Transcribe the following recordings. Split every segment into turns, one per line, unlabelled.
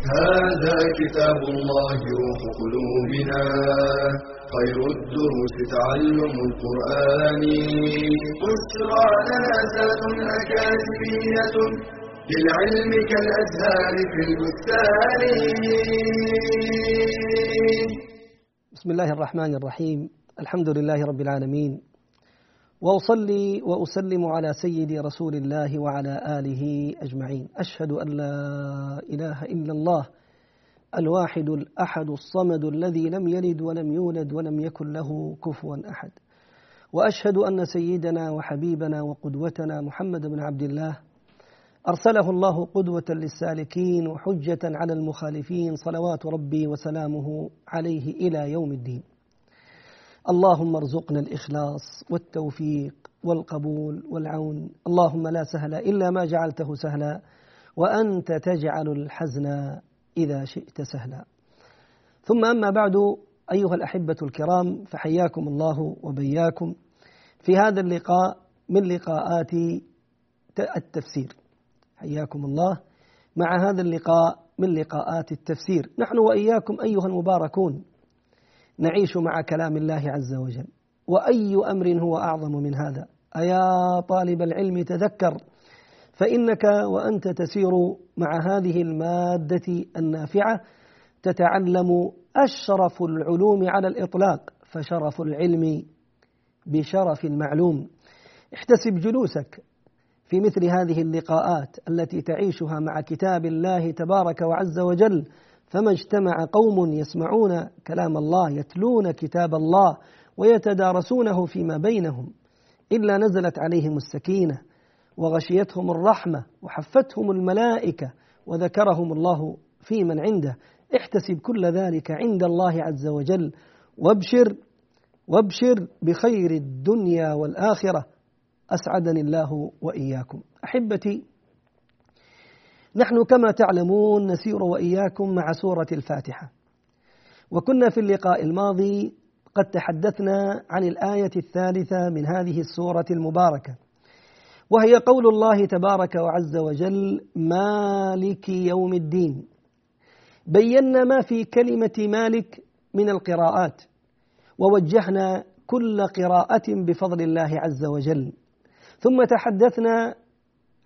هذا كتاب الله روح قلوبنا خير الدروس تعلم القرآن. بشرى لنا زاد أكاديمية للعلم كالأزهار في البستان.
بسم الله الرحمن الرحيم. الحمد لله رب العالمين. وأصلي وأسلم على سيدي رسول الله وعلى آله أجمعين. أشهد أن لا إله إلا الله الواحد الأحد الصمد الذي لم يلد ولم يولد ولم يكن له كفوا أحد. وأشهد أن سيدنا وحبيبنا وقدوتنا محمد بن عبد الله أرسله الله قدوة للسالكين وحجة على المخالفين صلوات ربي وسلامه عليه إلى يوم الدين. اللهم ارزقنا الإخلاص والتوفيق والقبول والعون. اللهم لا سهل إلا ما جعلته سهلا وأنت تجعل الحزن إذا شئت سهلا. ثم أما بعد أيها الأحبة الكرام فحياكم الله وبياكم. في هذا اللقاء من لقاءات التفسير. حياكم الله. مع هذا اللقاء من لقاءات التفسير. نحن وإياكم أيها المباركون. نعيش مع كلام الله عز وجل. وأي أمر هو أعظم من هذا؟ أيا طالب العلم تذكر فإنك وأنت تسير مع هذه المادة النافعة تتعلم أشرف العلوم على الإطلاق فشرف العلم بشرف المعلوم. احتسب جلوسك في مثل هذه اللقاءات التي تعيشها مع كتاب الله تبارك وعز وجل فما اجتمع قوم يسمعون كلام الله يتلون كتاب الله ويتدارسونه فيما بينهم إلا نزلت عليهم السكينة وغشيتهم الرحمة وحفتهم الملائكة وذكرهم الله في من عنده. احتسب كل ذلك عند الله عز وجل وابشر وابشر بخير الدنيا والآخرة. أسعدني الله وإياكم. أحبتي نحن كما تعلمون نسير وإياكم مع سورة الفاتحة. وكنا في اللقاء الماضي قد تحدثنا عن الآية الثالثة من هذه السورة المباركة. وهي قول الله تبارك وعز وجل مالك يوم الدين. بينا ما في كلمة مالك من القراءات. ووجهنا كل قراءة بفضل الله عز وجل. ثم تحدثنا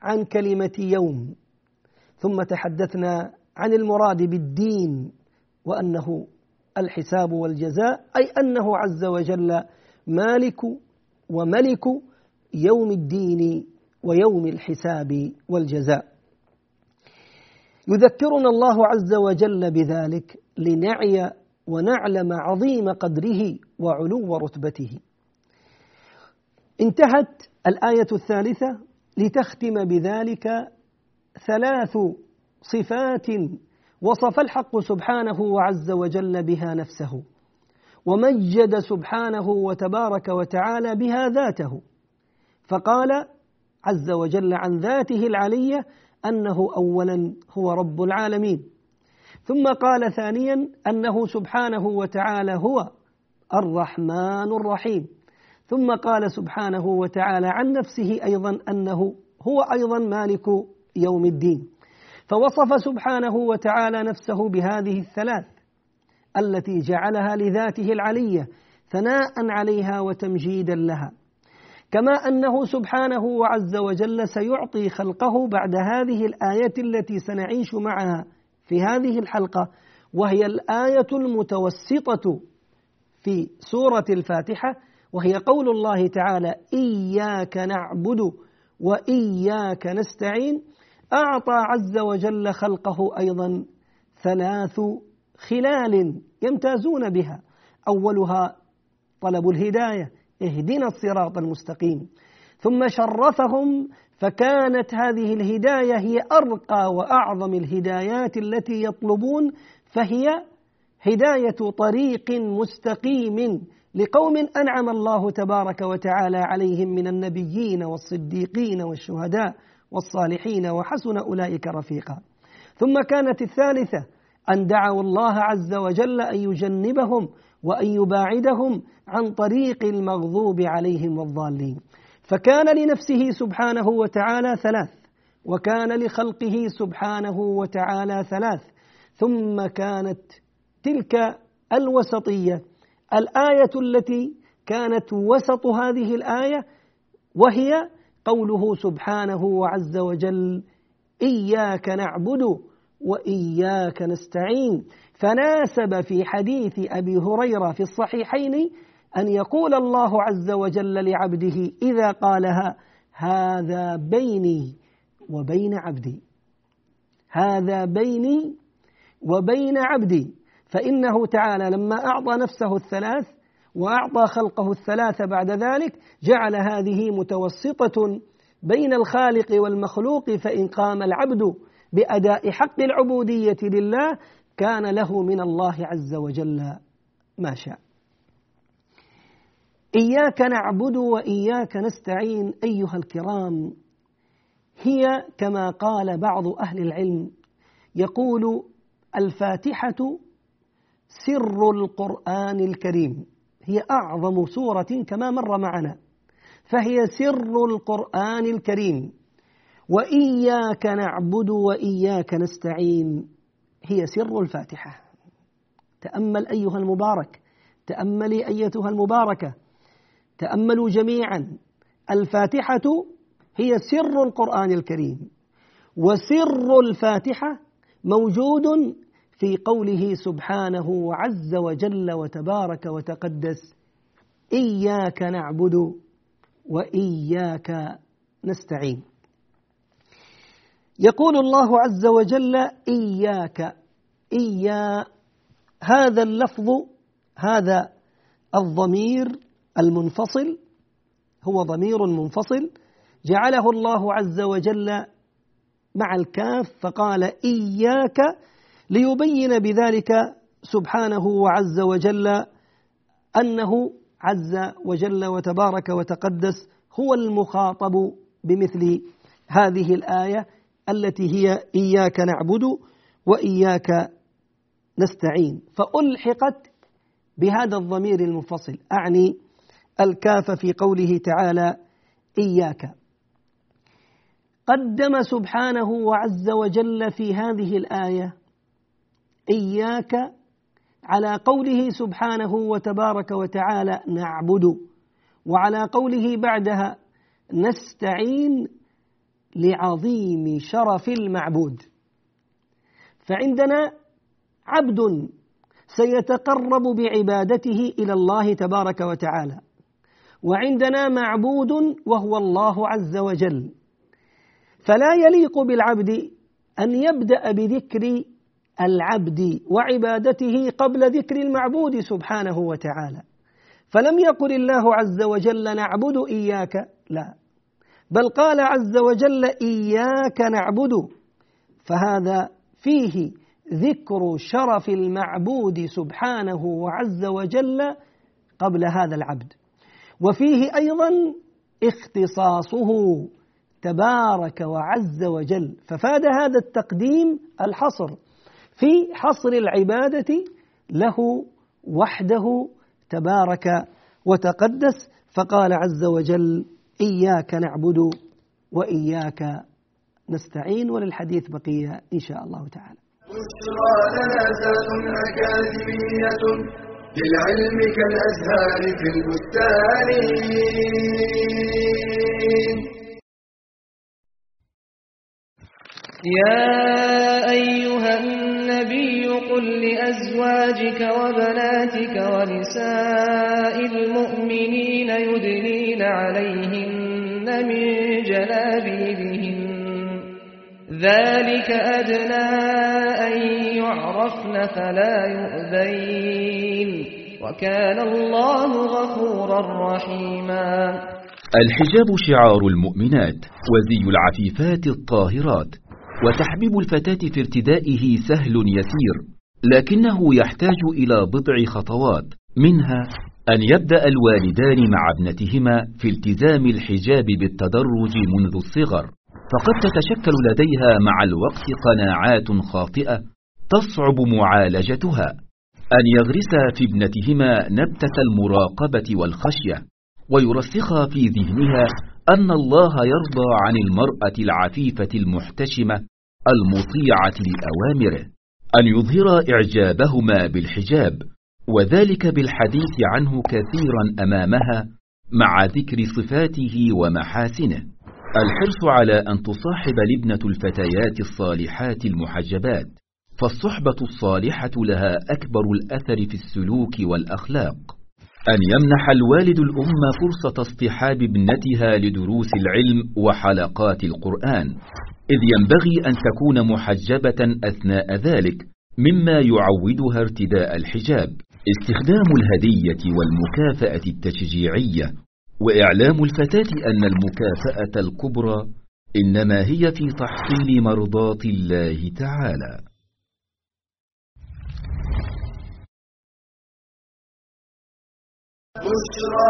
عن كلمة يوم. ثم تحدثنا عن المراد بالدين وأنه الحساب والجزاء أي أنه عز وجل مالك وملك يوم الدين ويوم الحساب والجزاء. يذكرنا الله عز وجل بذلك لنعي ونعلم عظيم قدره وعلو رتبته. انتهت الآية الثالثة لتختم بذلك ثلاث صفات وصف الحق سبحانه وعز وجل بها نفسه ومجد سبحانه وتبارك وتعالى بها ذاته فقال عز وجل عن ذاته العليه أنه اولا هو رب العالمين ثم قال ثانيا أنه سبحانه وتعالى هو الرحمن الرحيم ثم قال سبحانه وتعالى عن نفسه أيضا أنه هو أيضا مالك يوم الدين. فوصف سبحانه وتعالى نفسه بهذه الثلاث التي جعلها لذاته العلية ثناء عليها وتمجيدا لها. كما أنه سبحانه وعز وجل سيعطي خلقه بعد هذه الآية التي سنعيش معها في هذه الحلقة وهي الآية المتوسطة في سورة الفاتحة وهي قول الله تعالى إياك نعبد وإياك نستعين أعطى عز وجل خلقه أيضا ثلاث خلال يمتازون بها. أولها طلب الهداية اهدنا الصراط المستقيم. ثم شرفهم فكانت هذه الهداية هي أرقى وأعظم الهدايات التي يطلبون فهي هداية طريق مستقيم لقوم أنعم الله تبارك وتعالى عليهم من النبيين والصديقين والشهداء. والصالحين وحسن أولئك رفيقا. ثم كانت الثالثة أن دعوا الله عز وجل أن يجنبهم وأن يباعدهم عن طريق المغضوب عليهم والضالين. فكان لنفسه سبحانه وتعالى ثلاث وكان لخلقه سبحانه وتعالى ثلاث. ثم كانت تلك الوسطية الآية التي كانت وسط هذه الآية وهي قوله سبحانه وعز وجل إياك نعبد وإياك نستعين. فناسب في حديث أبي هريرة في الصحيحين أن يقول الله عز وجل لعبده إذا قالها هذا بيني وبين عبدي هذا بيني وبين عبدي. فإنه تعالى لما أعطى نفسه الثلاث وأعطى خلقه الثلاث بعد ذلك جعل هذه متوسطة بين الخالق والمخلوق فإن قام العبد بأداء حق العبودية لله كان له من الله عز وجل ما شاء. إياك نعبد وإياك نستعين أيها الكرام هي كما قال بعض أهل العلم يقول الفاتحة سر القرآن الكريم. هي أعظم سورة كما مر معنا فهي سر القرآن الكريم. وإياك نعبد وإياك نستعين هي سر الفاتحة. تأمل أيها المبارك تأملي أيتها المباركة تأملوا جميعا. الفاتحة هي سر القرآن الكريم. وسر الفاتحة موجود في قوله سبحانه وعز وجل وتبارك وتقدس إياك نعبد وإياك نستعين. يقول الله عز وجل إياك إيا هذا اللفظ هذا الضمير المنفصل هو ضمير منفصل جعله الله عز وجل مع الكاف فقال إياك ليبين بذلك سبحانه وعز وجل أنه عز وجل وتبارك وتقدس هو المخاطب بمثل هذه الآية التي هي إياك نعبد وإياك نستعين. فألحقت بهذا الضمير المنفصل. أعني الكاف في قوله تعالى إياك. قدم سبحانه وعز وجل في هذه الآية إياك على قوله سبحانه وتبارك وتعالى نعبد وعلى قوله بعدها نستعين لعظيم شرف المعبود. فعندنا عبد سيتقرب بعبادته إلى الله تبارك وتعالى وعندنا معبود وهو الله عز وجل. فلا يليق بالعبد أن يبدأ بذكر العبد وعبادته قبل ذكر المعبود سبحانه وتعالى. فلم يقل الله عز وجل نعبد إياك لا. بل قال عز وجل إياك نعبد. فهذا فيه ذكر شرف المعبود سبحانه وعز وجل قبل هذا العبد. وفيه أيضا اختصاصه تبارك وعز وجل. ففاد هذا التقديم الحصر. في حصر العبادة له وحده تبارك وتقدس فقال عز وجل إياك نعبد وإياك نستعين وللحديث بقية إن شاء الله تعالى.
بشرى لنا أكاديمية للعلم كالأزهار في البستان.
يا أيها النبي قل لأزواجك وبناتك ونساء المؤمنين يدنين عليهن من جلابيبهن. ذلك أدنى أن يعرفن فلا يؤذين. وكان الله غفورا رحيما.
الحجاب شعار المؤمنات وزي العفيفات الطاهرات. وتحبيب الفتاة في ارتدائه سهل يسير لكنه يحتاج إلى بضع خطوات منها أن يبدأ الوالدان مع ابنتهما في التزام الحجاب بالتدرج منذ الصغر. فقد تتشكل لديها مع الوقت قناعات خاطئة تصعب معالجتها. أن يغرسا في ابنتهما نبتة المراقبة والخشية ويرسخا في ذهنها أن الله يرضى عن المرأة العفيفة المحتشمة المطيعة لأوامره أن يظهر إعجابهما بالحجاب وذلك بالحديث عنه كثيرا أمامها مع ذكر صفاته ومحاسنه. الحرص على أن تصاحب لبنة الفتيات الصالحات المحجبات فالصحبة الصالحة لها أكبر الأثر في السلوك والأخلاق. أن يمنح الوالد الأم فرصة اصطحاب ابنتها لدروس العلم وحلقات القرآن إذ ينبغي أن تكون محجبة أثناء ذلك مما يعودها ارتداء الحجاب. استخدام الهدية والمكافأة التشجيعية وإعلام الفتاة أن المكافأة الكبرى إنما هي في تحصيل مرضات الله تعالى.
بشرى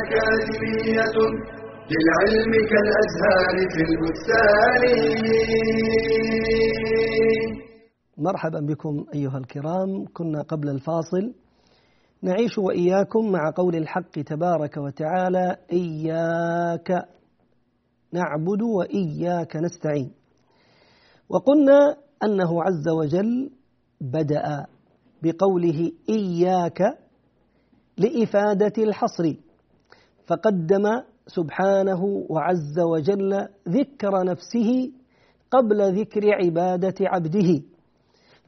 أكاديمية للعلم كالأزهار في البستان.
مرحبا بكم أيها الكرام. كنا قبل الفاصل نعيش وإياكم مع قول الحق تبارك وتعالى إياك نعبد وإياك نستعين. وقلنا أنه عز وجل بدأ بقوله إياك لإفادة الحصر فقدم سبحانه وعز وجل ذكر نفسه قبل ذكر عبادة عبده.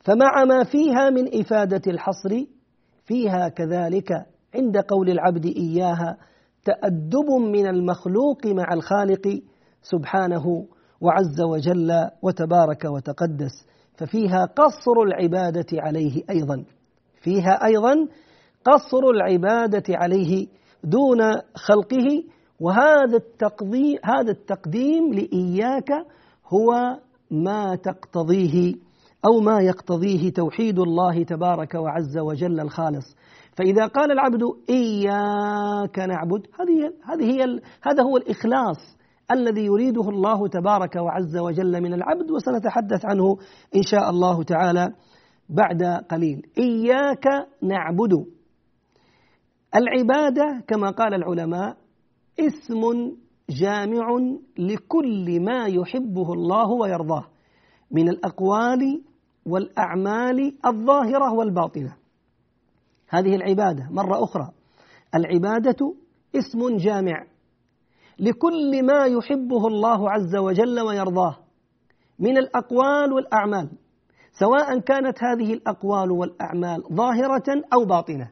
فمع ما فيها من إفادة الحصر فيها كذلك عند قول العبد إياها تأدب من المخلوق مع الخالق سبحانه وعز وجل وتبارك وتقدس. ففيها قصر العبادة عليه أيضا. فيها أيضا قصر العبادة عليه دون خلقه وهذا التقديم هذا التقديم لإياك هو ما تقتضيه أو ما يقتضيه توحيد الله تبارك وعز وجل الخالص. فإذا قال العبد إياك نعبد هذه هذه هي هذا هو الإخلاص الذي يريده الله تبارك وعز وجل من العبد وسنتحدث عنه إن شاء الله تعالى بعد قليل. إياك نعبد. العبادة كما قال العلماء اسم جامع لكل ما يحبه الله ويرضاه من الأقوال والأعمال الظاهرة والباطنة. هذه العبادة. مرة أخرى. العبادة اسم جامع لكل ما يحبه الله عز وجل ويرضاه من الأقوال والأعمال. سواء كانت هذه الأقوال والأعمال ظاهرة أو باطنة.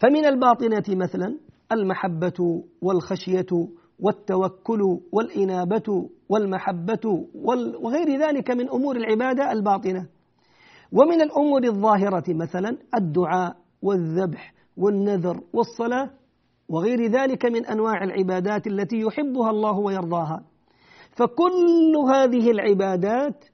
فمن الباطنة مثلا المحبة والخشية والتوكل والإنابة والمحبة وغير ذلك من أمور العبادة الباطنة. ومن الأمور الظاهرة مثلا الدعاء والذبح والنذر والصلاة وغير ذلك من أنواع العبادات التي يحبها الله ويرضاها. فكل هذه العبادات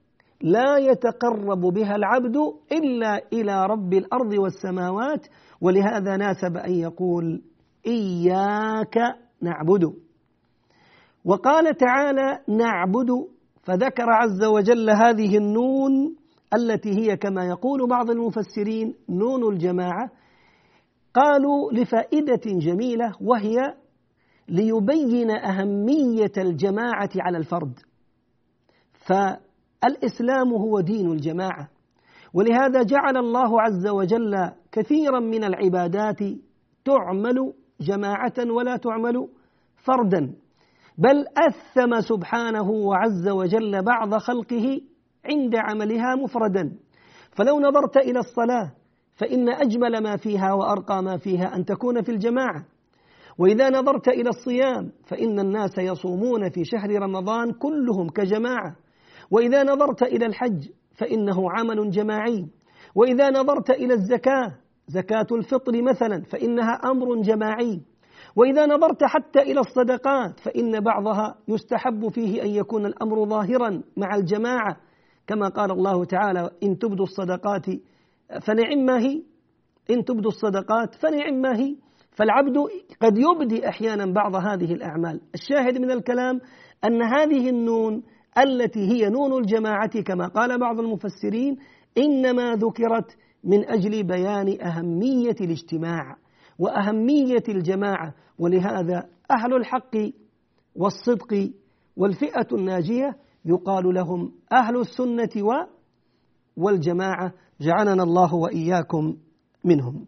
لا يتقرب بها العبد إلا إلى رب الأرض والسماوات ولهذا ناسب أن يقول إياك نعبد. وقال تعالى نعبد فذكر عز وجل هذه النون التي هي كما يقول بعض المفسرين نون الجماعة. قالوا لفائدة جميلة وهي ليبين أهمية الجماعة على الفرد. فالإسلام هو دين الجماعة. ولهذا جعل الله عز وجل كثيرا من العبادات تعمل جماعة ولا تعمل فردا بل أثم سبحانه وعز وجل بعض خلقه عند عملها مفردا. فلو نظرت إلى الصلاة فإن أجمل ما فيها وأرقى ما فيها أن تكون في الجماعة. وإذا نظرت إلى الصيام فإن الناس يصومون في شهر رمضان كلهم كجماعة. وإذا نظرت إلى الحج فإنه عمل جماعي. وإذا نظرت إلى الزكاة زكاة الفطر مثلا فإنها أمر جماعي. وإذا نظرت حتى إلى الصدقات فإن بعضها يستحب فيه أن يكون الأمر ظاهرا مع الجماعة. كما قال الله تعالى إن تبدوا الصدقات فنعم ما هي. إن تبدوا الصدقات فنعم ما هي. فالعبد قد يبدي أحيانا بعض هذه الأعمال. الشاهد من الكلام أن هذه النون التي هي نون الجماعة كما قال بعض المفسرين إنما ذكرت من أجل بيان أهمية الاجتماع وأهمية الجماعة ولهذا أهل الحق والصدق والفئة الناجية يقال لهم أهل السنة والجماعة. جعلنا الله وإياكم منهم.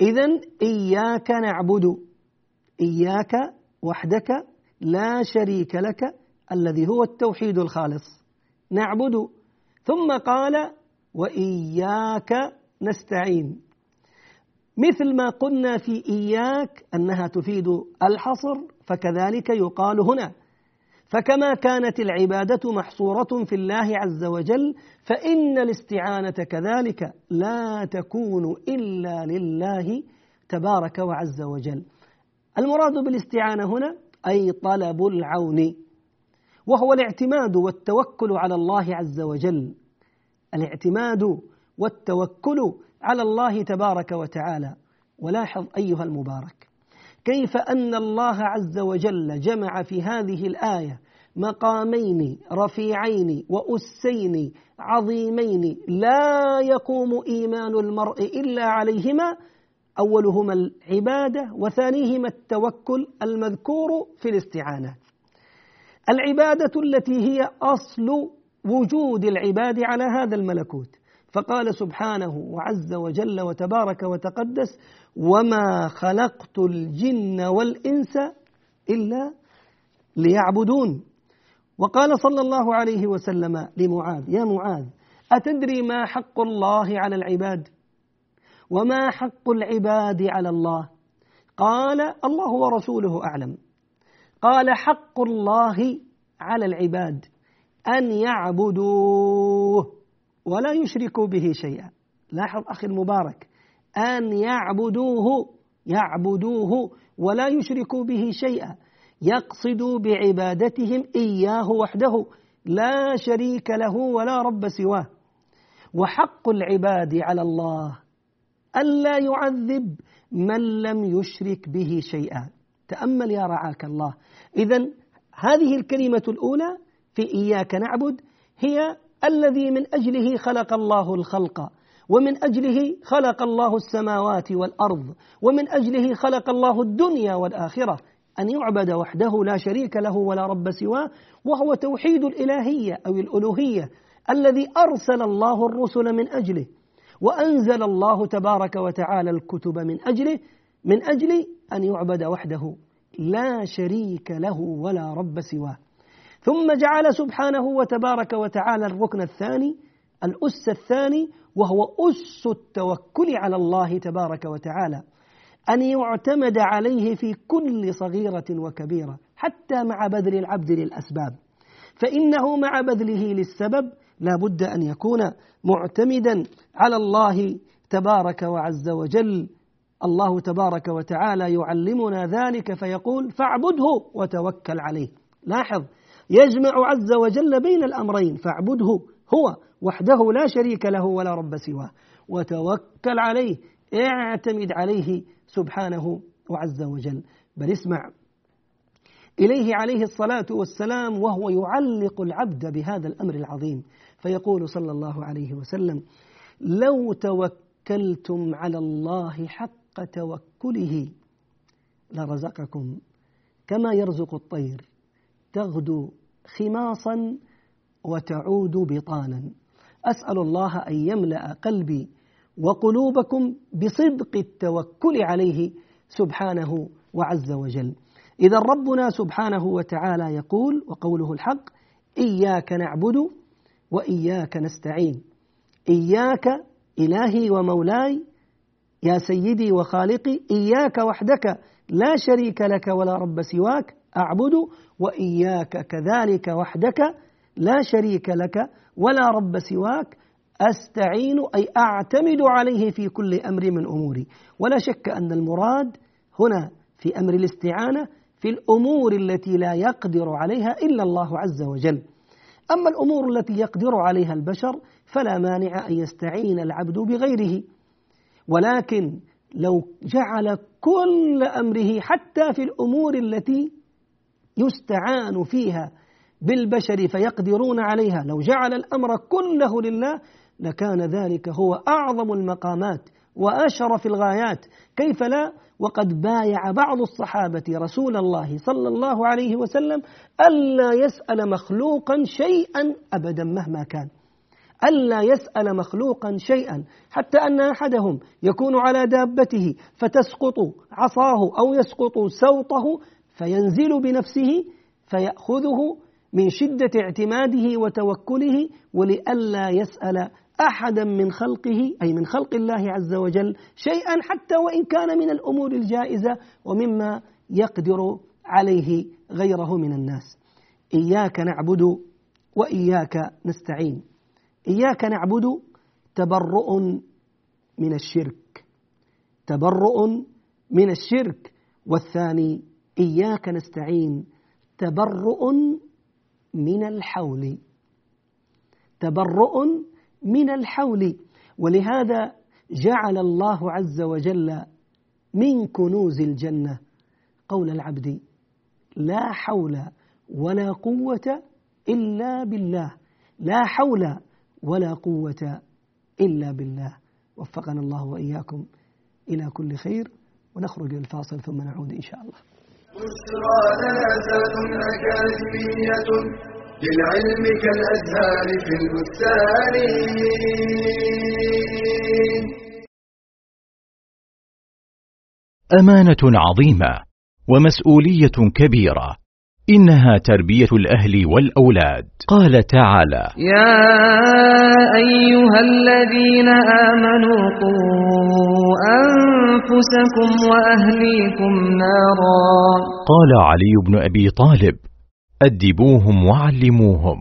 إذا إياك نعبد إياك وحدك لا شريك لك الذي هو التوحيد الخالص. نعبد. ثم قال وإياك نستعين. مثل ما قلنا في إياك أنها تفيد الحصر فكذلك يقال هنا. فكما كانت العبادة محصورة في الله عز وجل فإن الاستعانة كذلك لا تكون إلا لله تبارك وعز وجل. المراد بالاستعانة هنا أي طلب العون وهو الاعتماد والتوكل على الله عز وجل. الاعتماد والتوكل على الله تبارك وتعالى. ولاحظ أيها المبارك كيف أن الله عز وجل جمع في هذه الآية مقامين رفيعين وأسين عظيمين لا يقوم إيمان المرء إلا عليهما؟ أولهما العبادة وثانيهما التوكل المذكور في الاستعانة. العبادة التي هي أصل وجود العباد على هذا الملكوت. فقال سبحانه وعز وجل وتبارك وتقدس وما خلقت الجن والإنس إلا ليعبدون. وقال صلى الله عليه وسلم لمعاذ يا معاذ أتدري ما حق الله على العباد؟ وما حق العباد على الله؟ قال الله ورسوله أعلم. قال حق الله على العباد. أن يعبدوه ولا يشركوا به شيئا. لاحظ أخي المبارك. أن يعبدوه يعبدوه ولا يشركوا به شيئا. يقصدوا بعبادتهم إياه وحده. لا شريك له ولا رب سواه. وحق العباد على الله ألا يعذب من لم يشرك به شيئا. تأمل يا رعاك الله. إذا هذه الكلمة الأولى في إياك نعبد هي الذي من أجله خلق الله الخلق ومن أجله خلق الله السماوات والأرض ومن أجله خلق الله الدنيا والآخرة. أن يعبد وحده لا شريك له ولا رب سواه وهو توحيد الإلهية أو الألوهية الذي أرسل الله الرسل من أجله. وأنزل الله تبارك وتعالى الكتب من أجله من أجل أن يعبد وحده لا شريك له ولا رب سواه. ثم جعل سبحانه وتبارك وتعالى الركن الثاني الأس الثاني وهو أس التوكل على الله تبارك وتعالى. أن يعتمد عليه في كل صغيرة وكبيرة حتى مع بذل العبد للأسباب. فإنه مع بذله للسبب لا بد أن يكون معتمدا على الله تبارك وعز وجل. الله تبارك وتعالى يعلمنا ذلك فيقول فاعبده وتوكل عليه. لاحظ يجمع عز وجل بين الأمرين فاعبده هو وحده لا شريك له ولا رب سواه. وتوكل عليه اعتمد عليه سبحانه وعز وجل. بل اسمع إليه عليه الصلاة والسلام وهو يعلق العبد بهذا الأمر العظيم. فيقول صلى الله عليه وسلم لو توكلتم على الله حق توكله لرزقكم كما يرزق الطير تغدو خماصا وتعود بطانا. أسأل الله أن يملأ قلبي وقلوبكم بصدق التوكل عليه سبحانه وعز وجل. إذا ربنا سبحانه وتعالى يقول وقوله الحق إياك نعبد وإياك نستعين. إياك إلهي ومولاي يا سيدي وخالقي إياك وحدك لا شريك لك ولا رب سواك. أعبد وإياك كذلك وحدك لا شريك لك ولا رب سواك أستعين أي أعتمد عليه في كل أمر من أموري. ولا شك أن المراد هنا في أمر الاستعانة في الأمور التي لا يقدر عليها إلا الله عز وجل. أما الأمور التي يقدر عليها البشر فلا مانع أن يستعين العبد بغيره. ولكن لو جعل كل أمره حتى في الأمور التي يستعان فيها بالبشر فيقدرون عليها. لو جعل الأمر كله لله لكان ذلك هو أعظم المقامات وأشرف الغايات. كيف لا؟ وقد بايع بعض الصحابة رسول الله صلى الله عليه وسلم ألا يسأل مخلوقا شيئا أبدا مهما كان. ألا يسأل مخلوقا شيئا حتى أن أحدهم يكون على دابته فتسقط عصاه أو يسقط سوطه فينزل بنفسه فيأخذه من شدة اعتماده وتوكله ولئلا يسأل أحدا من خلقه أي من خلق الله عز وجل شيئا حتى وإن كان من الأمور الجائزة ومما يقدر عليه غيره من الناس. إياك نعبد وإياك نستعين. إياك نعبد تبرؤ من الشرك. تبرؤ من الشرك. والثاني إياك نستعين. تبرؤ من الحول. تبرؤ من الحول. ولهذا جعل الله عز وجل من كنوز الجنة. قول العبد لا حول ولا قوة إلا بالله. لا حول ولا قوة إلا بالله. وفقنا الله وإياكم إلى كل خير. ونخرج الفاصل ثم نعود إن شاء الله.
بشرى لنا أكاديمية للعلم كالأزهار في البستان.
أمانة عظيمة ومسؤولية كبيرة. إنها تربية الأهل والأولاد. قال تعالى
يا أيها الذين آمنوا قوا أنفسكم وأهليكم نارا.
قال علي بن أبي طالب أدبوهم وعلموهم.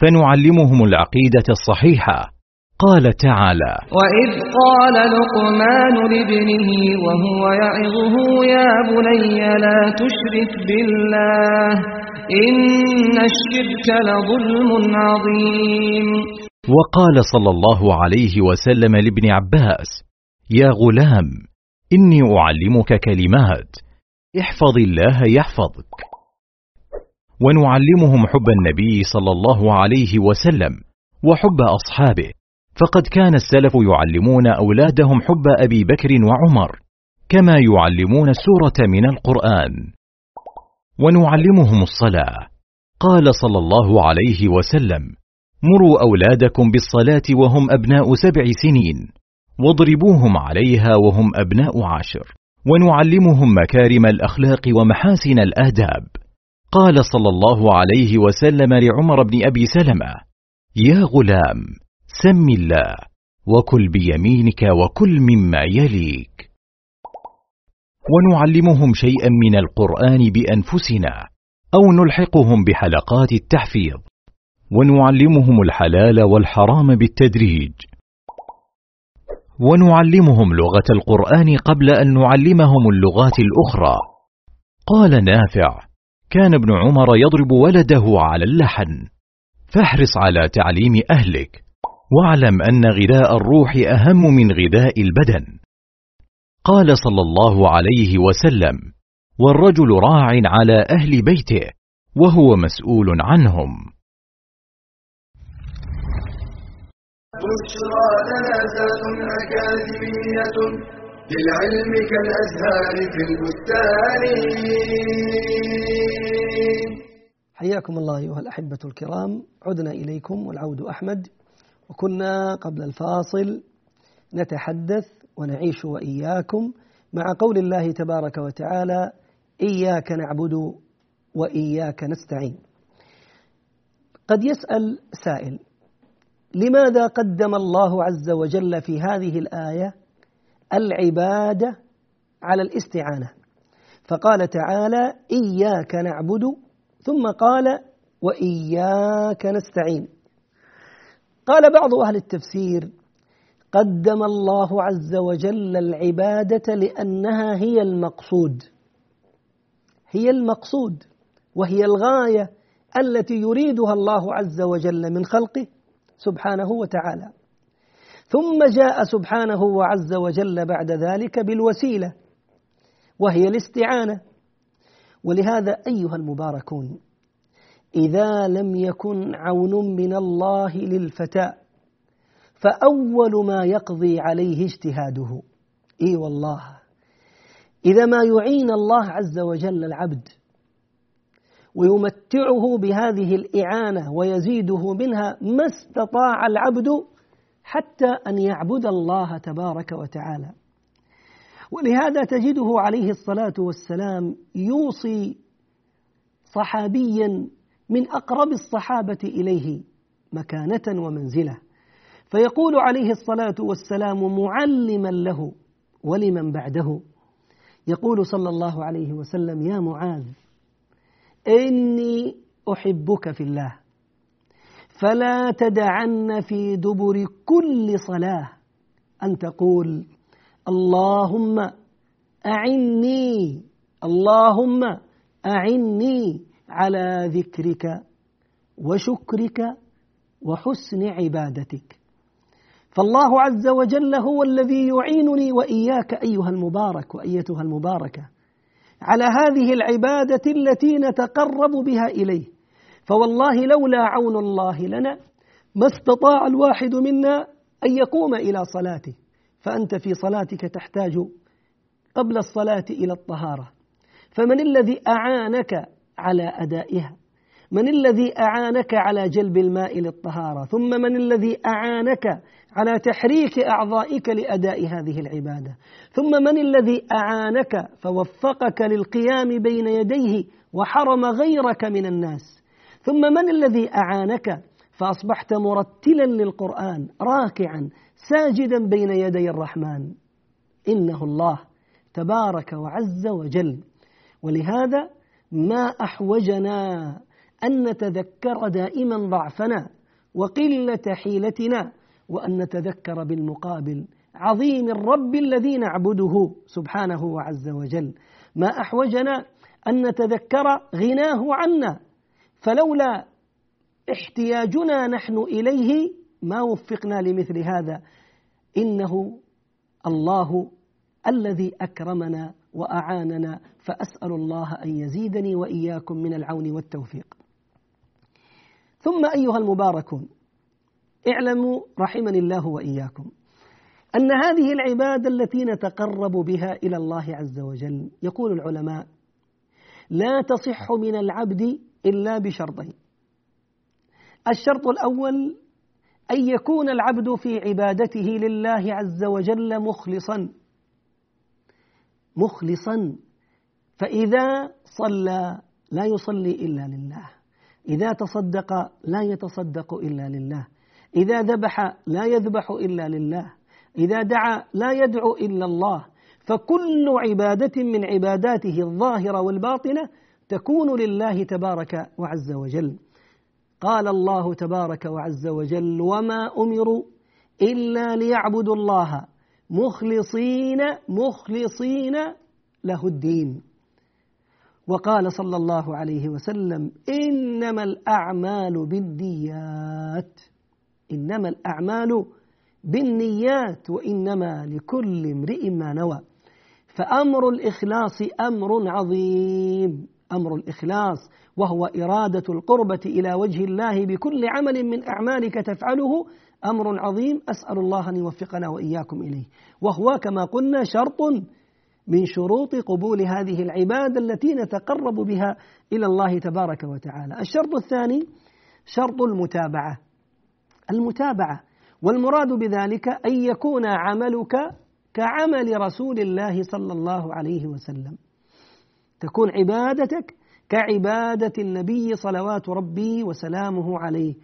فنعلمهم العقيدة الصحيحة. قال تعالى
وإذ قال لقمان لابنه وهو يعظه يا بني لا تشرك بالله إن الشرك لظلم عظيم.
وقال صلى الله عليه وسلم لابن عباس يا غلام إني أعلمك كلمات احفظ الله يحفظك. ونعلمهم حب النبي صلى الله عليه وسلم وحب أصحابه. فقد كان السلف يعلمون أولادهم حب أبي بكر وعمر كما يعلمون السوره من القرآن. ونعلمهم الصلاة. قال صلى الله عليه وسلم مروا أولادكم بالصلاة وهم أبناء سبع سنين واضربوهم عليها وهم أبناء عشر ونعلمهم مكارم الأخلاق ومحاسن الآداب. قال صلى الله عليه وسلم لعمر بن أبي سلمة يا غلام سم الله وكل بيمينك وكل مما يليك. ونعلمهم شيئا من القرآن بأنفسنا أو نلحقهم بحلقات التحفيظ. ونعلمهم الحلال والحرام بالتدريج. ونعلمهم لغة القرآن قبل أن نعلمهم اللغات الأخرى. قال نافع كان ابن عمر يضرب ولده على اللحن. فاحرص على تعليم أهلك. واعلم أن غذاء الروح أهم من غذاء البدن. قال صلى الله عليه وسلم والرجل راع على أهل بيته وهو مسؤول عنهم.
بشرى أكاديمية للعلم كالأزهار في البستان.
حياكم الله أيها الأحبة الكرام. عدنا إليكم والعود أحمد. وكنا قبل الفاصل نتحدث ونعيش وإياكم مع قول الله تبارك وتعالى إياك نعبد وإياك نستعين. قد يسأل سائل لماذا قدم الله عز وجل في هذه الآية العبادة على الاستعانة؟ فقال تعالى إياك نعبد ثم قال وإياك نستعين. قال بعض أهل التفسير قدم الله عز وجل العبادة لأنها هي المقصود. هي المقصود وهي الغاية التي يريدها الله عز وجل من خلقه سبحانه وتعالى. ثم جاء سبحانه وعز وجل بعد ذلك بالوسيلة وهي الاستعانة. ولهذا أيها المباركون إذا لم يكن عون من الله للفتى فأول ما يقضي عليه اجتهاده. إي والله. إذا ما يعين الله عز وجل العبد ويمتعه بهذه الإعانة ويزيده منها ما استطاع العبد حتى أن يعبد الله تبارك وتعالى. ولهذا تجده عليه الصلاة والسلام يوصي صحابيا من أقرب الصحابة إليه مكانة ومنزلة. فيقول عليه الصلاة والسلام معلما له ولمن بعده. يقول صلى الله عليه وسلم يا معاذ إني أحبك في الله فلا تدعن في دبر كل صلاة أن تقول اللهم أعني اللهم أعني على ذكرك وشكرك وحسن عبادتك. فالله عز وجل هو الذي يعينني وإياك أيها المبارك وأيتها المباركة على هذه العبادة التي نتقرب بها إليه. فوالله لولا عون الله لنا ما استطاع الواحد منا أن يقوم إلى صلاته. فأنت في صلاتك تحتاج قبل الصلاة إلى الطهارة. فمن الذي أعانك على أدائها. من الذي أعانك على جلب الماء للطهارة؟ ثم من الذي أعانك على تحريك أعضائك لأداء هذه العبادة؟ ثم من الذي أعانك فوفقك للقيام بين يديه وحرم غيرك من الناس؟ ثم من الذي أعانك فأصبحت مرتلا للقرآن راكعا ساجدا بين يدي الرحمن؟ إنه الله تبارك وعز وجل. ولهذا ما أحوجنا أن نتذكر دائما ضعفنا وقلة حيلتنا وأن نتذكر بالمقابل عظيم الرب الذي نعبده سبحانه وعز وجل. ما أحوجنا أن نتذكر غناه عنا فلولا احتياجنا نحن إليه ما وفقنا لمثل هذا. إنه الله الذي أكرمنا وأعاننا فأسأل الله أن يزيدني وإياكم من العون والتوفيق. ثم أيها المباركون اعلموا رحمني الله وإياكم أن هذه العبادة التي نتقرب بها إلى الله عز وجل يقول العلماء لا تصح من العبد إلا بشرطين. الشرط الأول أن يكون العبد في عبادته لله عز وجل مخلصا. مخلصا فإذا صلى لا يصلي إلا لله. إذا تصدق لا يتصدق إلا لله. إذا ذبح لا يذبح إلا لله. إذا دعا لا يدعو إلا الله. فكل عبادة من عباداته الظاهرة والباطنة تكون لله تبارك وعز وجل. قال الله تبارك وعز وجل وما أمروا إلا ليعبدوا الله مخلصين مخلصين له الدين. وقال صلى الله عليه وسلم إنما الأعمال بالنيات. إنما الأعمال بالنيات وإنما لكل امرئ ما نوى. فأمر الإخلاص أمر عظيم أمر الإخلاص وهو إرادة القربة إلى وجه الله بكل عمل من أعمالك تفعله أمر عظيم أسأل الله أن يوفقنا وإياكم إليه. وهو كما قلنا شرط من شروط قبول هذه العبادة التي نتقرب بها إلى الله تبارك وتعالى. الشرط الثاني شرط المتابعة. المتابعة. والمراد بذلك أن يكون عملك كعمل رسول الله صلى الله عليه وسلم. تكون عبادتك كعبادة النبي صلوات ربي وسلامه عليه.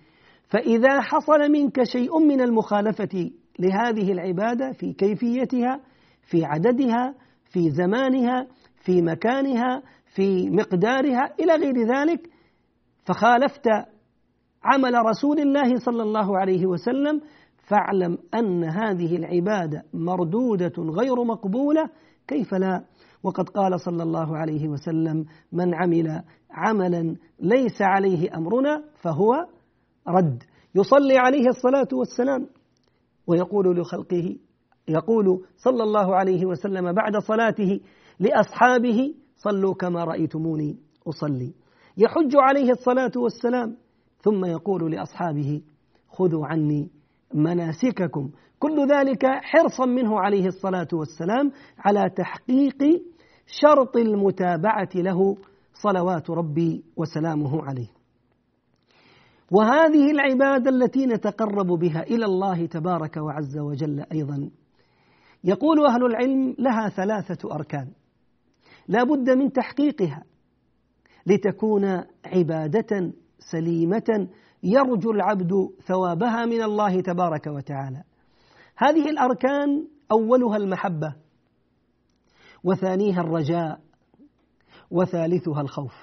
فإذا حصل منك شيء من المخالفة لهذه العبادة في كيفيتها في عددها في زمانها في مكانها في مقدارها إلى غير ذلك فخالفت عمل رسول الله صلى الله عليه وسلم فاعلم أن هذه العبادة مردودة غير مقبولة كيف لا؟ وقد قال صلى الله عليه وسلم من عمل عملا ليس عليه أمرنا فهو رد. يصلي عليه الصلاة والسلام. ويقول لخلقه يقول صلى الله عليه وسلم بعد صلاته لأصحابه صلوا كما رأيتموني أصلي. يحج عليه الصلاة والسلام. ثم يقول لأصحابه خذوا عني مناسككم. كل ذلك حرصا منه عليه الصلاة والسلام على تحقيق شرط المتابعة له صلوات ربي وسلامه عليه. وهذه العبادة التي نتقرب بها إلى الله تبارك وعز وجل أيضا. يقول أهل العلم لها ثلاثة أركان. لا بد من تحقيقها لتكون عبادة سليمة يرجو العبد ثوابها من الله تبارك وتعالى. هذه الأركان أولها المحبة وثانيها الرجاء وثالثها الخوف.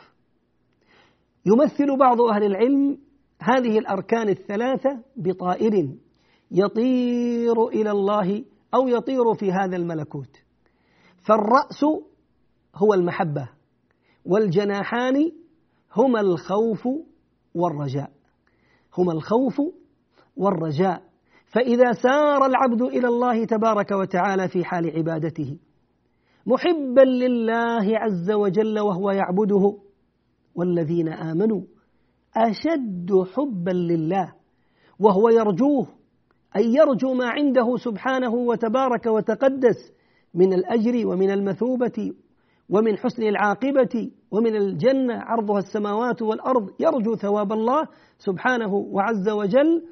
يمثل بعض أهل العلم هذه الأركان الثلاثة بطائر يطير إلى الله أو يطير في هذا الملكوت. فالرأس هو المحبة والجناحان هما الخوف والرجاء. هما الخوف والرجاء. فإذا سار العبد إلى الله تبارك وتعالى في حال عبادته محبا لله عز وجل وهو يعبده والذين آمنوا أشد حبا لله وهو يرجوه أي يرجو ما عنده سبحانه وتبارك وتقدس من الأجر ومن المثوبة ومن حسن العاقبة ومن الجنة عرضها السماوات والأرض يرجو ثواب الله سبحانه وعز وجل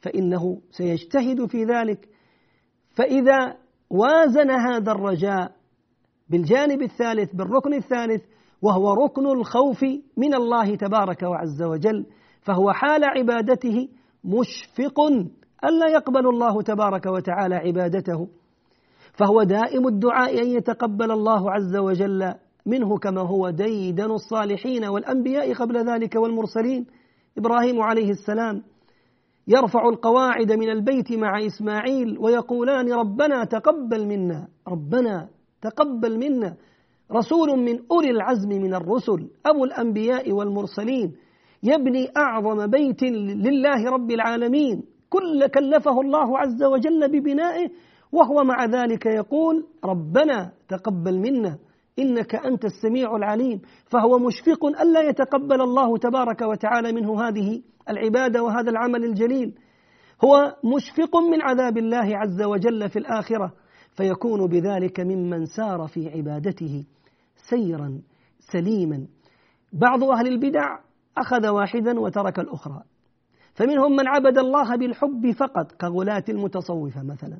فإنه سيجتهد في ذلك. فإذا وازن هذا الرجاء بالجانب الثالث بالركن الثالث وهو ركن الخوف من الله تبارك وعز وجل فهو حال عبادته مشفق ألا يقبل الله تبارك وتعالى عبادته. فهو دائم الدعاء أن يتقبل الله عز وجل منه كما هو ديدن الصالحين والأنبياء قبل ذلك والمرسلين. إبراهيم عليه السلام يرفع القواعد من البيت مع إسماعيل ويقولان ربنا تقبل منا ربنا تقبل منا. رسول من أولي العزم من الرسل أبو الأنبياء والمرسلين. يبني أعظم بيت لله رب العالمين. كل كلفه الله عز وجل ببنائه وهو مع ذلك يقول ربنا تقبل منا إنك أنت السميع العليم. فهو مشفق ألا يتقبل الله تبارك وتعالى منه هذه العبادة وهذا العمل الجليل. هو مشفق من عذاب الله عز وجل في الآخرة فيكون بذلك ممن سار في عبادته. سيرا سليما. بعض أهل البدع أخذ واحدا وترك الأخرى. فمنهم من عبد الله بالحب فقط كغلاة المتصوفة مثلا.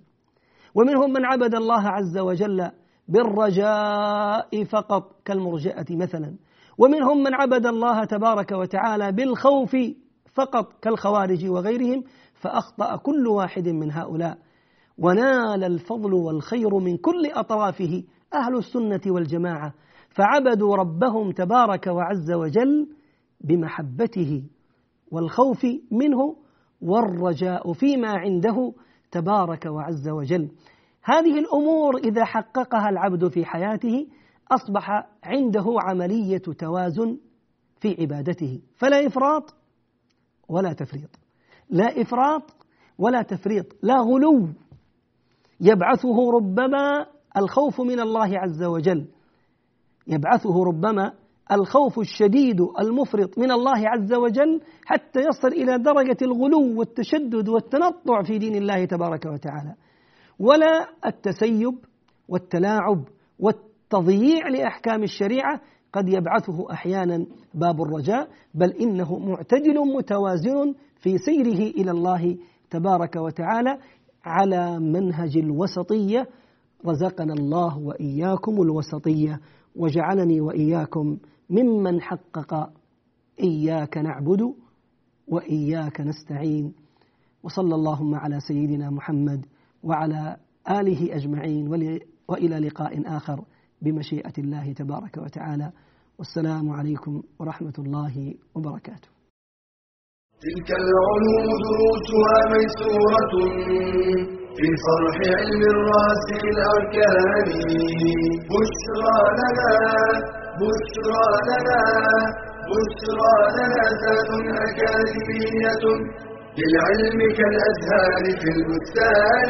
ومنهم من عبد الله عز وجل بالرجاء فقط كالمرجئة مثلا. ومنهم من عبد الله تبارك وتعالى بالخوف فقط كالخوارج وغيرهم. فأخطأ كل واحد من هؤلاء. ونال الفضل والخير من كل أطرافه أهل السنة والجماعة. فعبدوا ربهم تبارك وعز وجل بمحبته والخوف منه والرجاء فيما عنده تبارك وعز وجل. هذه الأمور إذا حققها العبد في حياته أصبح عنده عملية توازن في عبادته. فلا إفراط ولا تفريط. لا إفراط ولا تفريط. لا غلو. يبعثه ربما الخوف من الله عز وجل. يبعثه ربما الخوف الشديد المفرط من الله عز وجل حتى يصل إلى درجة الغلو والتشدد والتنطع في دين الله تبارك وتعالى. ولا التسيب والتلاعب والتضييع لأحكام الشريعة قد يبعثه أحيانا باب الرجاء بل إنه معتدل متوازن في سيره إلى الله تبارك وتعالى على منهج الوسطية. رزقنا الله وإياكم الوسطية. وجعلني وإياكم ممن حقق إياك نعبد وإياك نستعين. وصلى اللهم على سيدنا محمد وعلى آله أجمعين وإلى لقاء آخر بمشيئة الله تبارك وتعالى. والسلام عليكم ورحمة الله وبركاته.
تلك العلوم دروسها ميسورة. في صرح علم الرأس الأركان. بشرى لنا بشرى لنا بشرى لنا ذات أكاديمية للعلم كالأزهار في البستان.